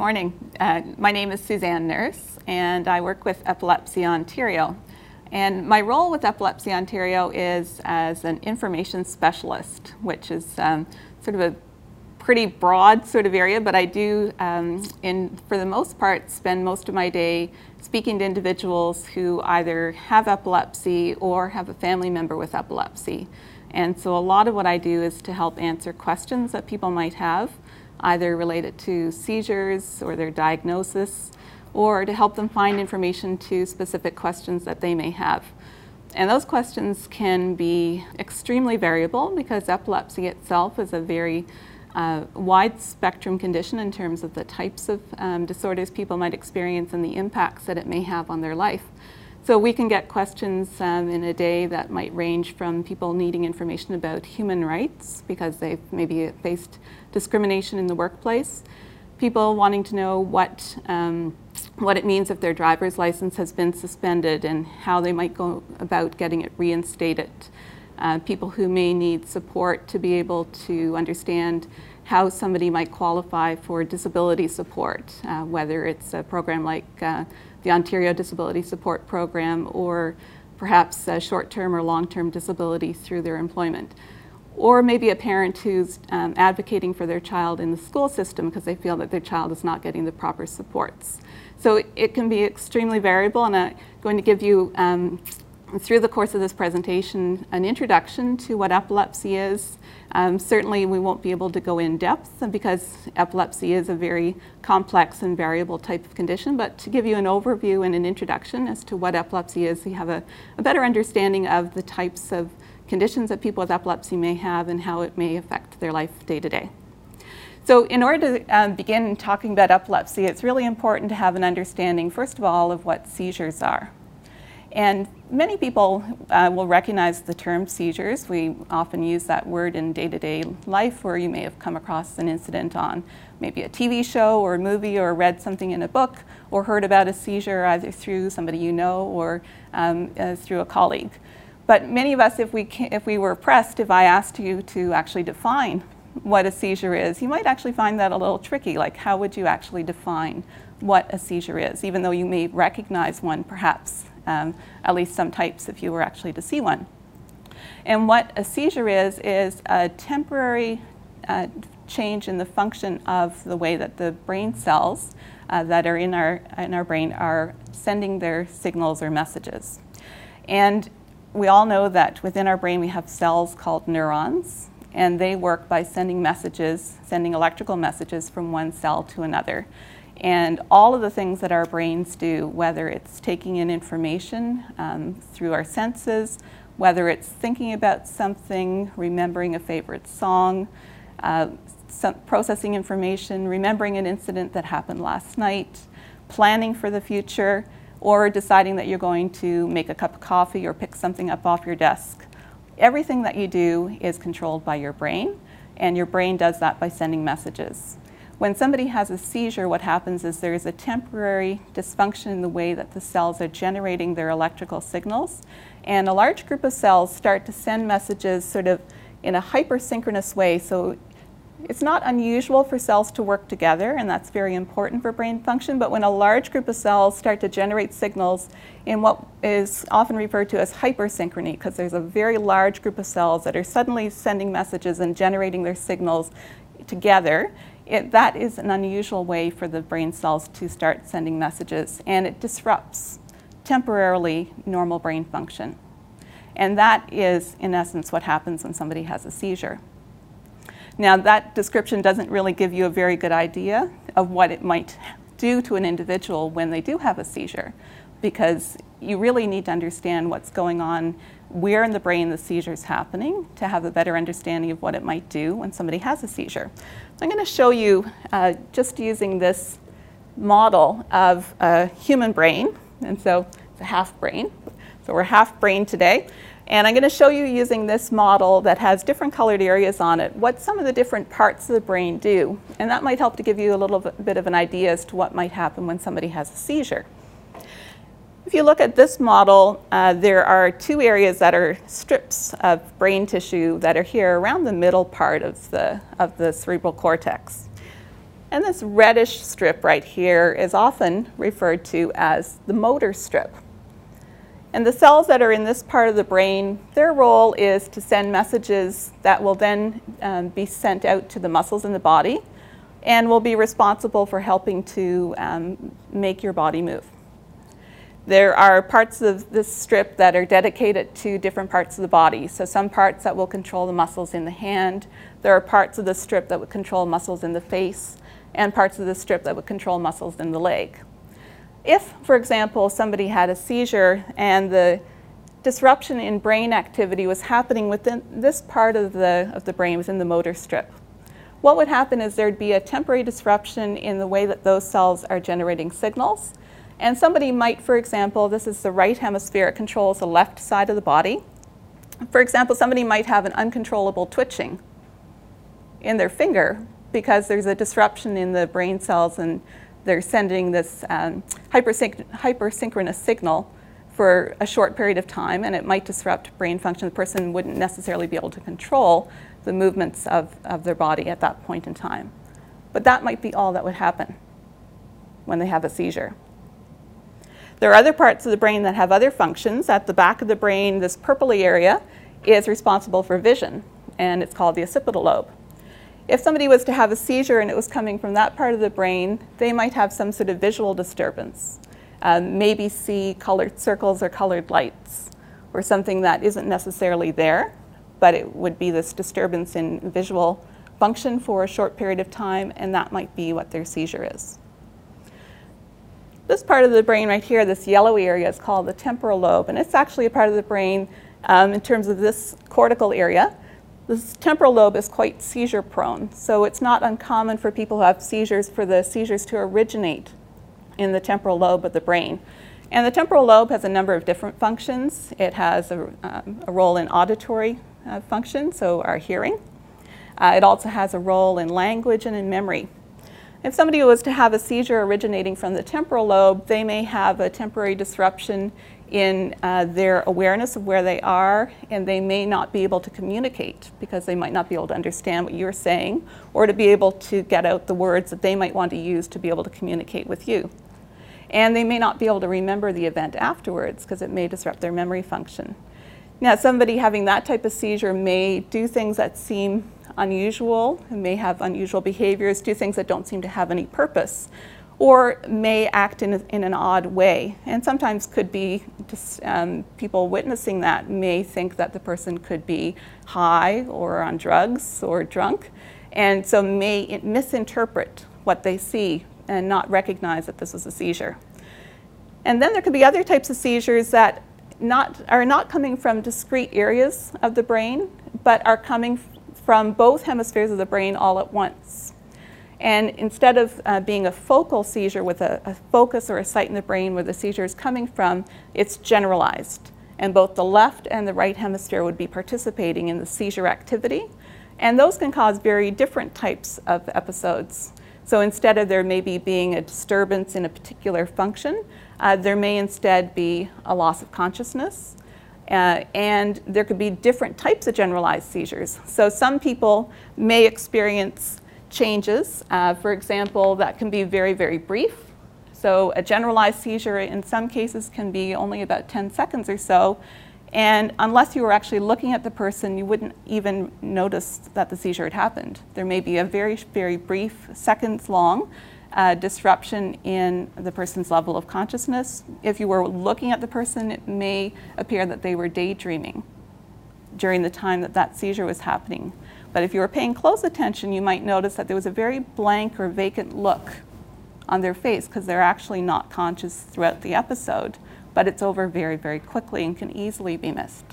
Morning. Uh, my name is Suzanne Nurse, and I work with Epilepsy Ontario. And my role with Epilepsy Ontario is as an information specialist, which is um, sort of a pretty broad sort of area, but I do, um, in, for the most part, spend most of my day speaking to individuals who either have epilepsy or have a family member with epilepsy. And so a lot of what I do is to help answer questions that people might have, either related to seizures or their diagnosis, or to help them find information to specific questions that they may have. And those questions can be extremely variable because epilepsy itself is a very uh, wide spectrum condition in terms of the types of um, disorders people might experience and the impacts that it may have on their life. So we can get questions um, in a day that might range from people needing information about human rights because they've maybe faced discrimination in the workplace, people wanting to know what um, what it means if their driver's license has been suspended and how they might go about getting it reinstated. Uh, people who may need support to be able to understand how somebody might qualify for disability support, uh, whether it's a program like uh, the Ontario Disability Support Program or perhaps short term or long term disability through their employment. Or maybe a parent who's um, advocating for their child in the school system because they feel that their child is not getting the proper supports. So it can be extremely variable, and I'm going to give you, um, through the course of this presentation, an introduction to what epilepsy is. Um, certainly, we won't be able to go in depth because epilepsy is a very complex and variable type of condition, but to give you an overview and an introduction as to what epilepsy is, you have a, a better understanding of the types of conditions that people with epilepsy may have and how it may affect their life day to day. So, in order to um, begin talking about epilepsy, it's really important to have an understanding, first of all, of what seizures are. And many people uh, will recognize the term seizures. We often use that word in day to day life, where you may have come across an incident on maybe a TV show or a movie, or read something in a book, or heard about a seizure either through somebody you know or um, uh, through a colleague. But many of us, if we, if we were pressed, if I asked you to actually define what a seizure is, you might actually find that a little tricky. Like, how would you actually define what a seizure is, even though you may recognize one, perhaps, um, at least some types if you were actually to see one. And what a seizure is, is a temporary uh, change in the function of the way that the brain cells uh, that are in our, in our brain are sending their signals or messages. And we all know that within our brain we have cells called neurons, and they work by sending messages, sending electrical messages from one cell to another. And all of the things that our brains do, whether it's taking in information um, through our senses, whether it's thinking about something, remembering a favorite song, uh, processing information, remembering an incident that happened last night, planning for the future, or deciding that you're going to make a cup of coffee or pick something up off your desk everything that you do is controlled by your brain, and your brain does that by sending messages. When somebody has a seizure, what happens is there is a temporary dysfunction in the way that the cells are generating their electrical signals, and a large group of cells start to send messages sort of in a hypersynchronous way. So it's not unusual for cells to work together, and that's very important for brain function. But when a large group of cells start to generate signals in what is often referred to as hypersynchrony, because there's a very large group of cells that are suddenly sending messages and generating their signals together, it, that is an unusual way for the brain cells to start sending messages, and it disrupts temporarily normal brain function. And that is, in essence, what happens when somebody has a seizure. Now, that description doesn't really give you a very good idea of what it might do to an individual when they do have a seizure. Because you really need to understand what's going on, where in the brain the seizure is happening, to have a better understanding of what it might do when somebody has a seizure. So I'm going to show you uh, just using this model of a human brain, and so it's a half brain. So we're half brain today. And I'm going to show you using this model that has different colored areas on it, what some of the different parts of the brain do. And that might help to give you a little bit of an idea as to what might happen when somebody has a seizure. If you look at this model, uh, there are two areas that are strips of brain tissue that are here around the middle part of the, of the cerebral cortex. And this reddish strip right here is often referred to as the motor strip. And the cells that are in this part of the brain, their role is to send messages that will then um, be sent out to the muscles in the body and will be responsible for helping to um, make your body move. There are parts of this strip that are dedicated to different parts of the body. So, some parts that will control the muscles in the hand. There are parts of the strip that would control muscles in the face, and parts of the strip that would control muscles in the leg. If, for example, somebody had a seizure and the disruption in brain activity was happening within this part of the, of the brain, within the motor strip, what would happen is there'd be a temporary disruption in the way that those cells are generating signals. And somebody might, for example, this is the right hemisphere, it controls the left side of the body. For example, somebody might have an uncontrollable twitching in their finger because there's a disruption in the brain cells and they're sending this um, hypersynch- hypersynchronous signal for a short period of time, and it might disrupt brain function. The person wouldn't necessarily be able to control the movements of, of their body at that point in time. But that might be all that would happen when they have a seizure. There are other parts of the brain that have other functions. At the back of the brain, this purpley area is responsible for vision, and it's called the occipital lobe. If somebody was to have a seizure and it was coming from that part of the brain, they might have some sort of visual disturbance. Um, maybe see colored circles or colored lights, or something that isn't necessarily there, but it would be this disturbance in visual function for a short period of time, and that might be what their seizure is. This part of the brain right here, this yellowy area, is called the temporal lobe, and it's actually a part of the brain um, in terms of this cortical area This temporal lobe is quite seizure prone, so it's not uncommon for people who have seizures for the seizures to originate in the temporal lobe of the brain. And the temporal lobe has a number of different functions. It has a, um, a role in auditory uh, function, so our hearing. Uh, it also has a role in language and in memory. If somebody was to have a seizure originating from the temporal lobe, they may have a temporary disruption in uh, their awareness of where they are, and they may not be able to communicate because they might not be able to understand what you're saying or to be able to get out the words that they might want to use to be able to communicate with you. And they may not be able to remember the event afterwards because it may disrupt their memory function. Now, somebody having that type of seizure may do things that seem unusual, may have unusual behaviors, do things that don't seem to have any purpose or may act in, in an odd way. And sometimes could be just, um, people witnessing that may think that the person could be high or on drugs or drunk, and so may misinterpret what they see and not recognize that this was a seizure. And then there could be other types of seizures that not, are not coming from discrete areas of the brain, but are coming from both hemispheres of the brain all at once. And instead of uh, being a focal seizure with a, a, focus or a site in the brain where the seizure is coming from, it's generalized. And both the left and the right hemisphere would be participating in the seizure activity. And those can cause very different types of episodes. So instead of there maybe being a disturbance in a particular function, uh, there may instead be a loss of consciousness. Uh, and there could be different types of generalized seizures. So some people may experience changes. Uh, for example, that can be very, very brief. So a generalized seizure in some cases can be only about 10 seconds or so. And unless you were actually looking at the person, you wouldn't even notice that the seizure had happened. There may be a very, very brief, seconds long uh, disruption in the person's level of consciousness. If you were looking at the person, it may appear that they were daydreaming during the time that that seizure was happening. But if you were paying close attention, you might notice that there was a very blank or vacant look on their face because they're actually not conscious throughout the episode. but it's over very, very quickly and can easily be missed.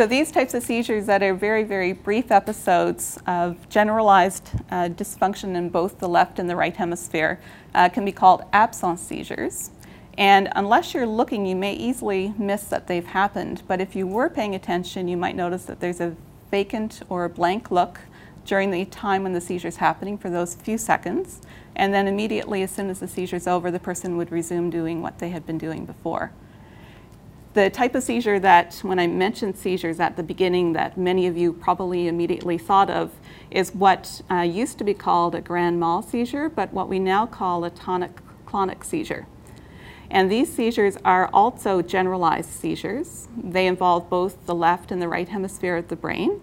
So these types of seizures that are very, very brief episodes of generalized uh, dysfunction in both the left and the right hemisphere uh, can be called absence seizures. And unless you're looking, you may easily miss that they've happened. But if you were paying attention, you might notice that there's a vacant or a blank look during the time when the seizure is happening for those few seconds. And then immediately, as soon as the seizure is over, the person would resume doing what they had been doing before. The type of seizure that, when I mentioned seizures at the beginning, that many of you probably immediately thought of is what uh, used to be called a grand mal seizure, but what we now call a tonic clonic seizure. And these seizures are also generalized seizures. They involve both the left and the right hemisphere of the brain,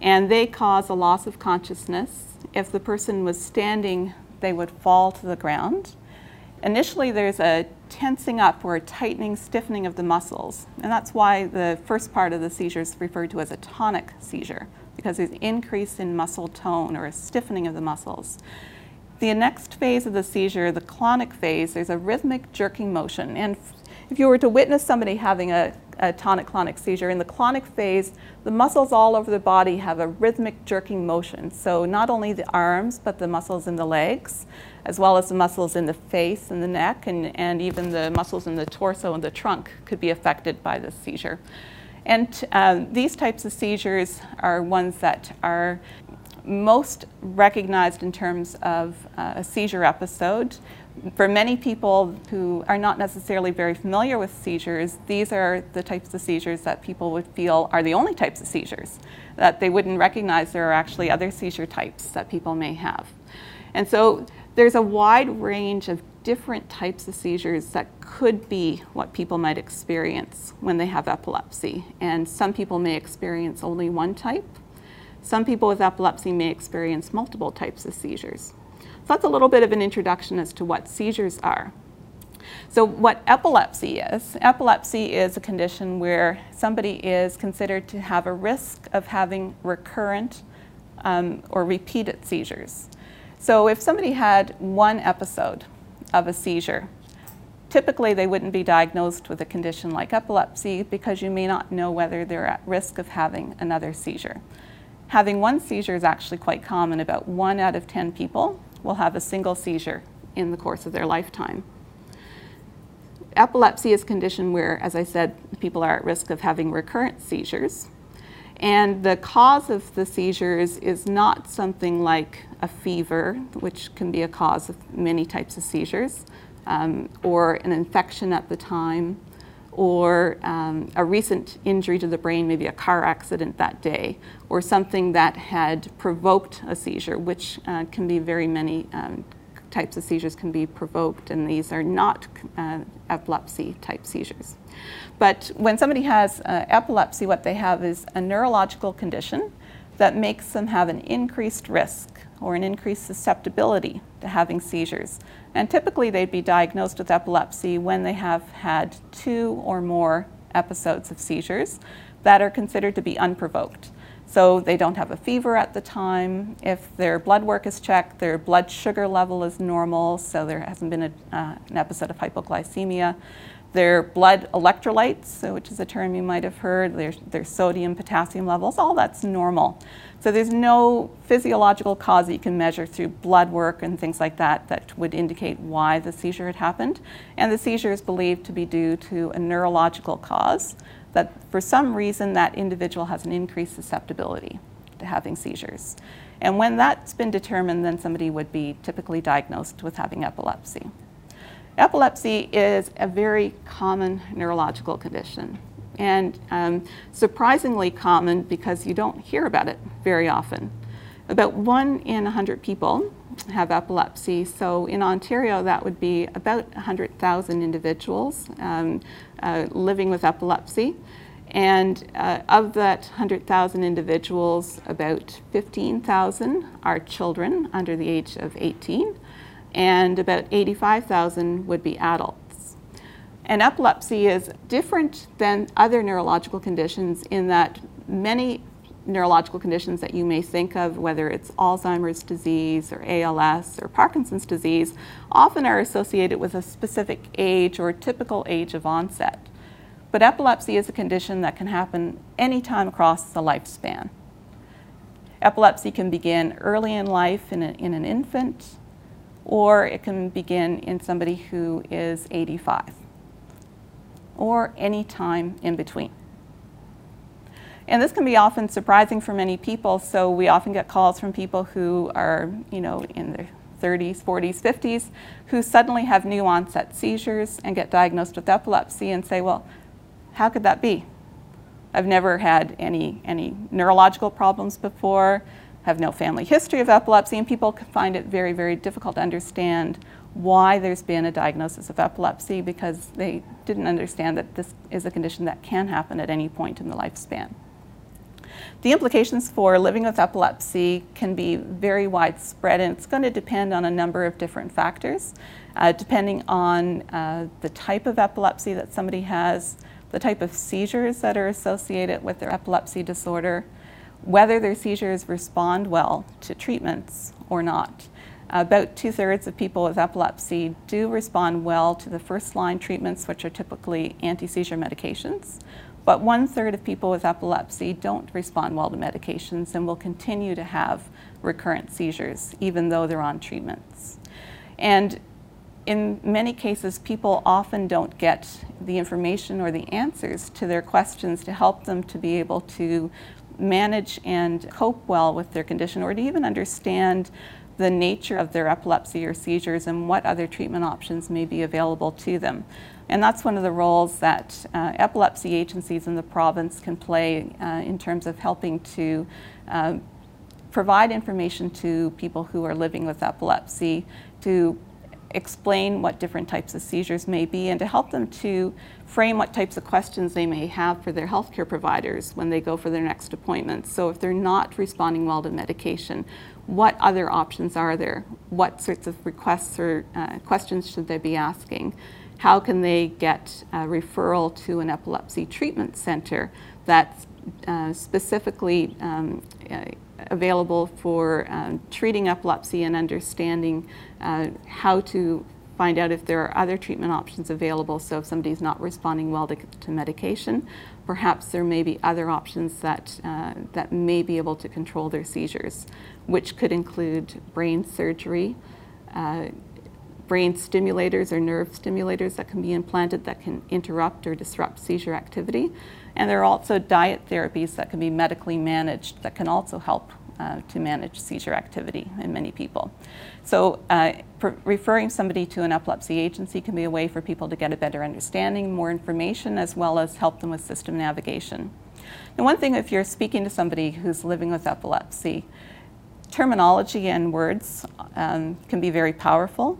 and they cause a loss of consciousness. If the person was standing, they would fall to the ground. Initially, there's a tensing up or a tightening, stiffening of the muscles. And that's why the first part of the seizure is referred to as a tonic seizure, because there's increase in muscle tone or a stiffening of the muscles. The next phase of the seizure, the clonic phase, there's a rhythmic jerking motion. And if you were to witness somebody having a, a tonic clonic seizure, in the clonic phase, the muscles all over the body have a rhythmic jerking motion. So not only the arms, but the muscles in the legs as well as the muscles in the face and the neck, and, and even the muscles in the torso and the trunk could be affected by this seizure. And um, these types of seizures are ones that are most recognized in terms of uh, a seizure episode. For many people who are not necessarily very familiar with seizures, these are the types of seizures that people would feel are the only types of seizures, that they wouldn't recognize there are actually other seizure types that people may have. And so there's a wide range of different types of seizures that could be what people might experience when they have epilepsy. And some people may experience only one type. Some people with epilepsy may experience multiple types of seizures. So that's a little bit of an introduction as to what seizures are. So, what epilepsy is epilepsy is a condition where somebody is considered to have a risk of having recurrent um, or repeated seizures. So if somebody had one episode of a seizure, typically they wouldn't be diagnosed with a condition like epilepsy because you may not know whether they're at risk of having another seizure. Having one seizure is actually quite common. About one out of 10 people will have a single seizure in the course of their lifetime. Epilepsy is a condition where, as I said, people are at risk of having recurrent seizures. And the cause of the seizures is not something like a fever, which can be a cause of many types of seizures, um, or an infection at the time, or um, a recent injury to the brain, maybe a car accident that day, or something that had provoked a seizure, which uh, can be very many um, types of seizures can be provoked, and these are not uh, epilepsy type seizures. But when somebody has uh, epilepsy, what they have is a neurological condition that makes them have an increased risk or an increased susceptibility to having seizures. And typically, they'd be diagnosed with epilepsy when they have had two or more episodes of seizures that are considered to be unprovoked. So they don't have a fever at the time. If their blood work is checked, their blood sugar level is normal, so there hasn't been a, uh, an episode of hypoglycemia their blood electrolytes, which is a term you might have heard, their, their sodium, potassium levels, all that's normal. So there's no physiological cause that you can measure through blood work and things like that that would indicate why the seizure had happened. And the seizure is believed to be due to a neurological cause, that for some reason that individual has an increased susceptibility to having seizures. And when that's been determined, then somebody would be typically diagnosed with having epilepsy. Epilepsy is a very common neurological condition and um, surprisingly common because you don't hear about it very often. About one in 100 people have epilepsy, so in Ontario that would be about 100,000 individuals um, uh, living with epilepsy. And uh, of that 100,000 individuals, about 15,000 are children under the age of 18 and about 85,000 would be adults. And epilepsy is different than other neurological conditions in that many neurological conditions that you may think of, whether it's Alzheimer's disease or ALS or Parkinson's disease, often are associated with a specific age or typical age of onset. But epilepsy is a condition that can happen anytime across the lifespan. Epilepsy can begin early in life in, a, in an infant, or it can begin in somebody who is 85, or any time in between. And this can be often surprising for many people, so we often get calls from people who are, you know, in their 30s, 40s, 50s, who suddenly have new onset seizures and get diagnosed with epilepsy and say, well, how could that be? I've never had any, any neurological problems before, have no family history of epilepsy, and people can find it very, very difficult to understand why there's been a diagnosis of epilepsy because they didn't understand that this is a condition that can happen at any point in the lifespan. The implications for living with epilepsy can be very widespread, and it's going to depend on a number of different factors, uh, depending on uh, the type of epilepsy that somebody has, the type of seizures that are associated with their epilepsy disorder, whether their seizures respond well to treatments or not. About two thirds of people with epilepsy do respond well to the first line treatments, which are typically anti seizure medications. But one third of people with epilepsy don't respond well to medications and will continue to have recurrent seizures, even though they're on treatments. And in many cases, people often don't get the information or the answers to their questions to help them to be able to manage and cope well with their condition or to even understand the nature of their epilepsy or seizures and what other treatment options may be available to them. And that's one of the roles that uh, epilepsy agencies in the province can play uh, in terms of helping to uh, provide information to people who are living with epilepsy to explain what different types of seizures may be and to help them to frame what types of questions they may have for their healthcare providers when they go for their next appointment. So if they're not responding well to medication, what other options are there? What sorts of requests or uh, questions should they be asking? How can they get a referral to an epilepsy treatment center that's uh, specifically um, uh, available for um, treating epilepsy and understanding uh, how to find out if there are other treatment options available. So if somebody's not responding well to, to medication, perhaps there may be other options that, uh, that may be able to control their seizures, which could include brain surgery, uh, brain stimulators or nerve stimulators that can be implanted that can interrupt or disrupt seizure activity. And there are also diet therapies that can be medically managed that can also help uh, to manage seizure activity in many people. So, uh, referring somebody to an epilepsy agency can be a way for people to get a better understanding, more information, as well as help them with system navigation. Now, one thing if you're speaking to somebody who's living with epilepsy, terminology and words um, can be very powerful.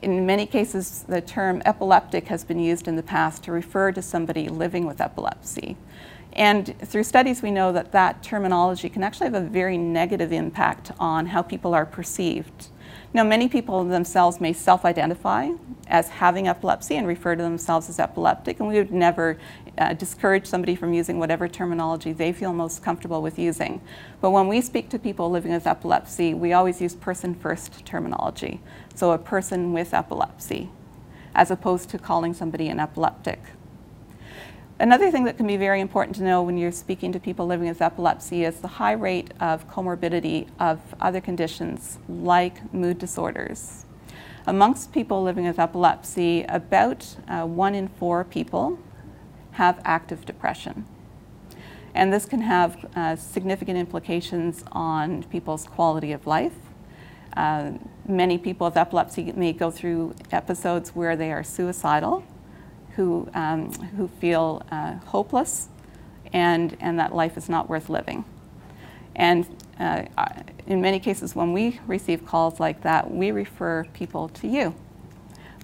In many cases, the term epileptic has been used in the past to refer to somebody living with epilepsy. And through studies, we know that that terminology can actually have a very negative impact on how people are perceived. Now, many people themselves may self identify as having epilepsy and refer to themselves as epileptic, and we would never uh, discourage somebody from using whatever terminology they feel most comfortable with using. But when we speak to people living with epilepsy, we always use person first terminology. So, a person with epilepsy, as opposed to calling somebody an epileptic. Another thing that can be very important to know when you're speaking to people living with epilepsy is the high rate of comorbidity of other conditions like mood disorders. Amongst people living with epilepsy, about uh, one in four people have active depression. And this can have uh, significant implications on people's quality of life. Uh, many people with epilepsy may go through episodes where they are suicidal who, um, who feel uh, hopeless and, and that life is not worth living. And uh, in many cases, when we receive calls like that, we refer people to you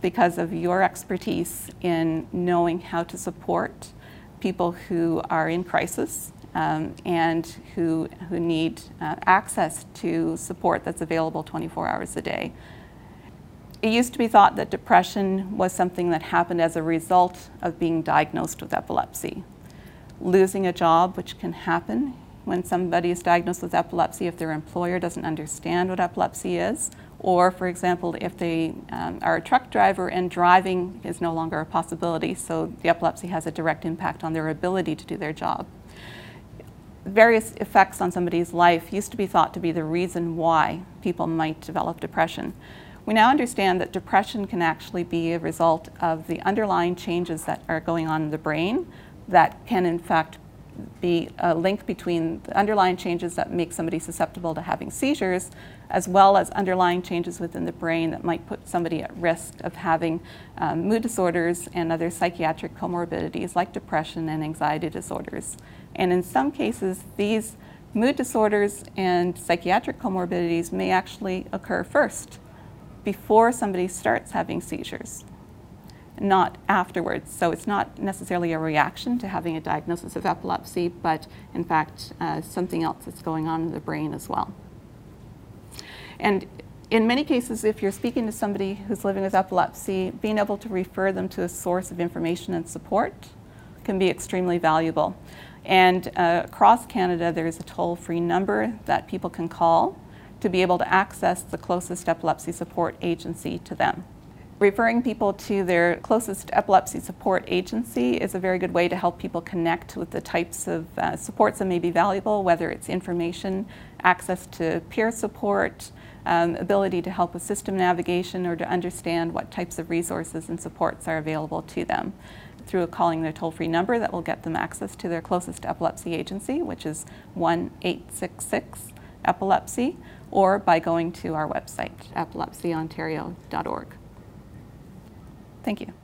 because of your expertise in knowing how to support people who are in crisis um, and who, who need uh, access to support that's available 24 hours a day it used to be thought that depression was something that happened as a result of being diagnosed with epilepsy. Losing a job, which can happen, when somebody is diagnosed with epilepsy if their employer doesn't understand what epilepsy is, or, for example, if they um, are a truck driver and driving is no longer a possibility, so the epilepsy has a direct impact on their ability to do their job. Various effects on somebody's life used to be thought to be the reason why people might develop depression. We now understand that depression can actually be a result of the underlying changes that are going on in the brain that can, in fact, be a link between the underlying changes that make somebody susceptible to having seizures, as well as underlying changes within the brain that might put somebody at risk of having um, mood disorders and other psychiatric comorbidities like depression and anxiety disorders. And in some cases, these mood disorders and psychiatric comorbidities may actually occur first before somebody starts having seizures not afterwards. So it's not necessarily a reaction to having a diagnosis of epilepsy, but in fact, uh, something else that's going on in the brain as well. And in many cases, if you're speaking to somebody who's living with epilepsy, being able to refer them to a source of information and support can be extremely valuable. And uh, across Canada, there's a toll free number that people can call to be able to access the closest epilepsy support agency to them. Referring people to their closest epilepsy support agency is a very good way to help people connect with the types of uh, supports that may be valuable, whether it's information, access to peer support, um, ability to help with system navigation, or to understand what types of resources and supports are available to them through calling their toll free number that will get them access to their closest epilepsy agency, which is 1 866 epilepsy, or by going to our website, epilepsyontario.org. Thank you.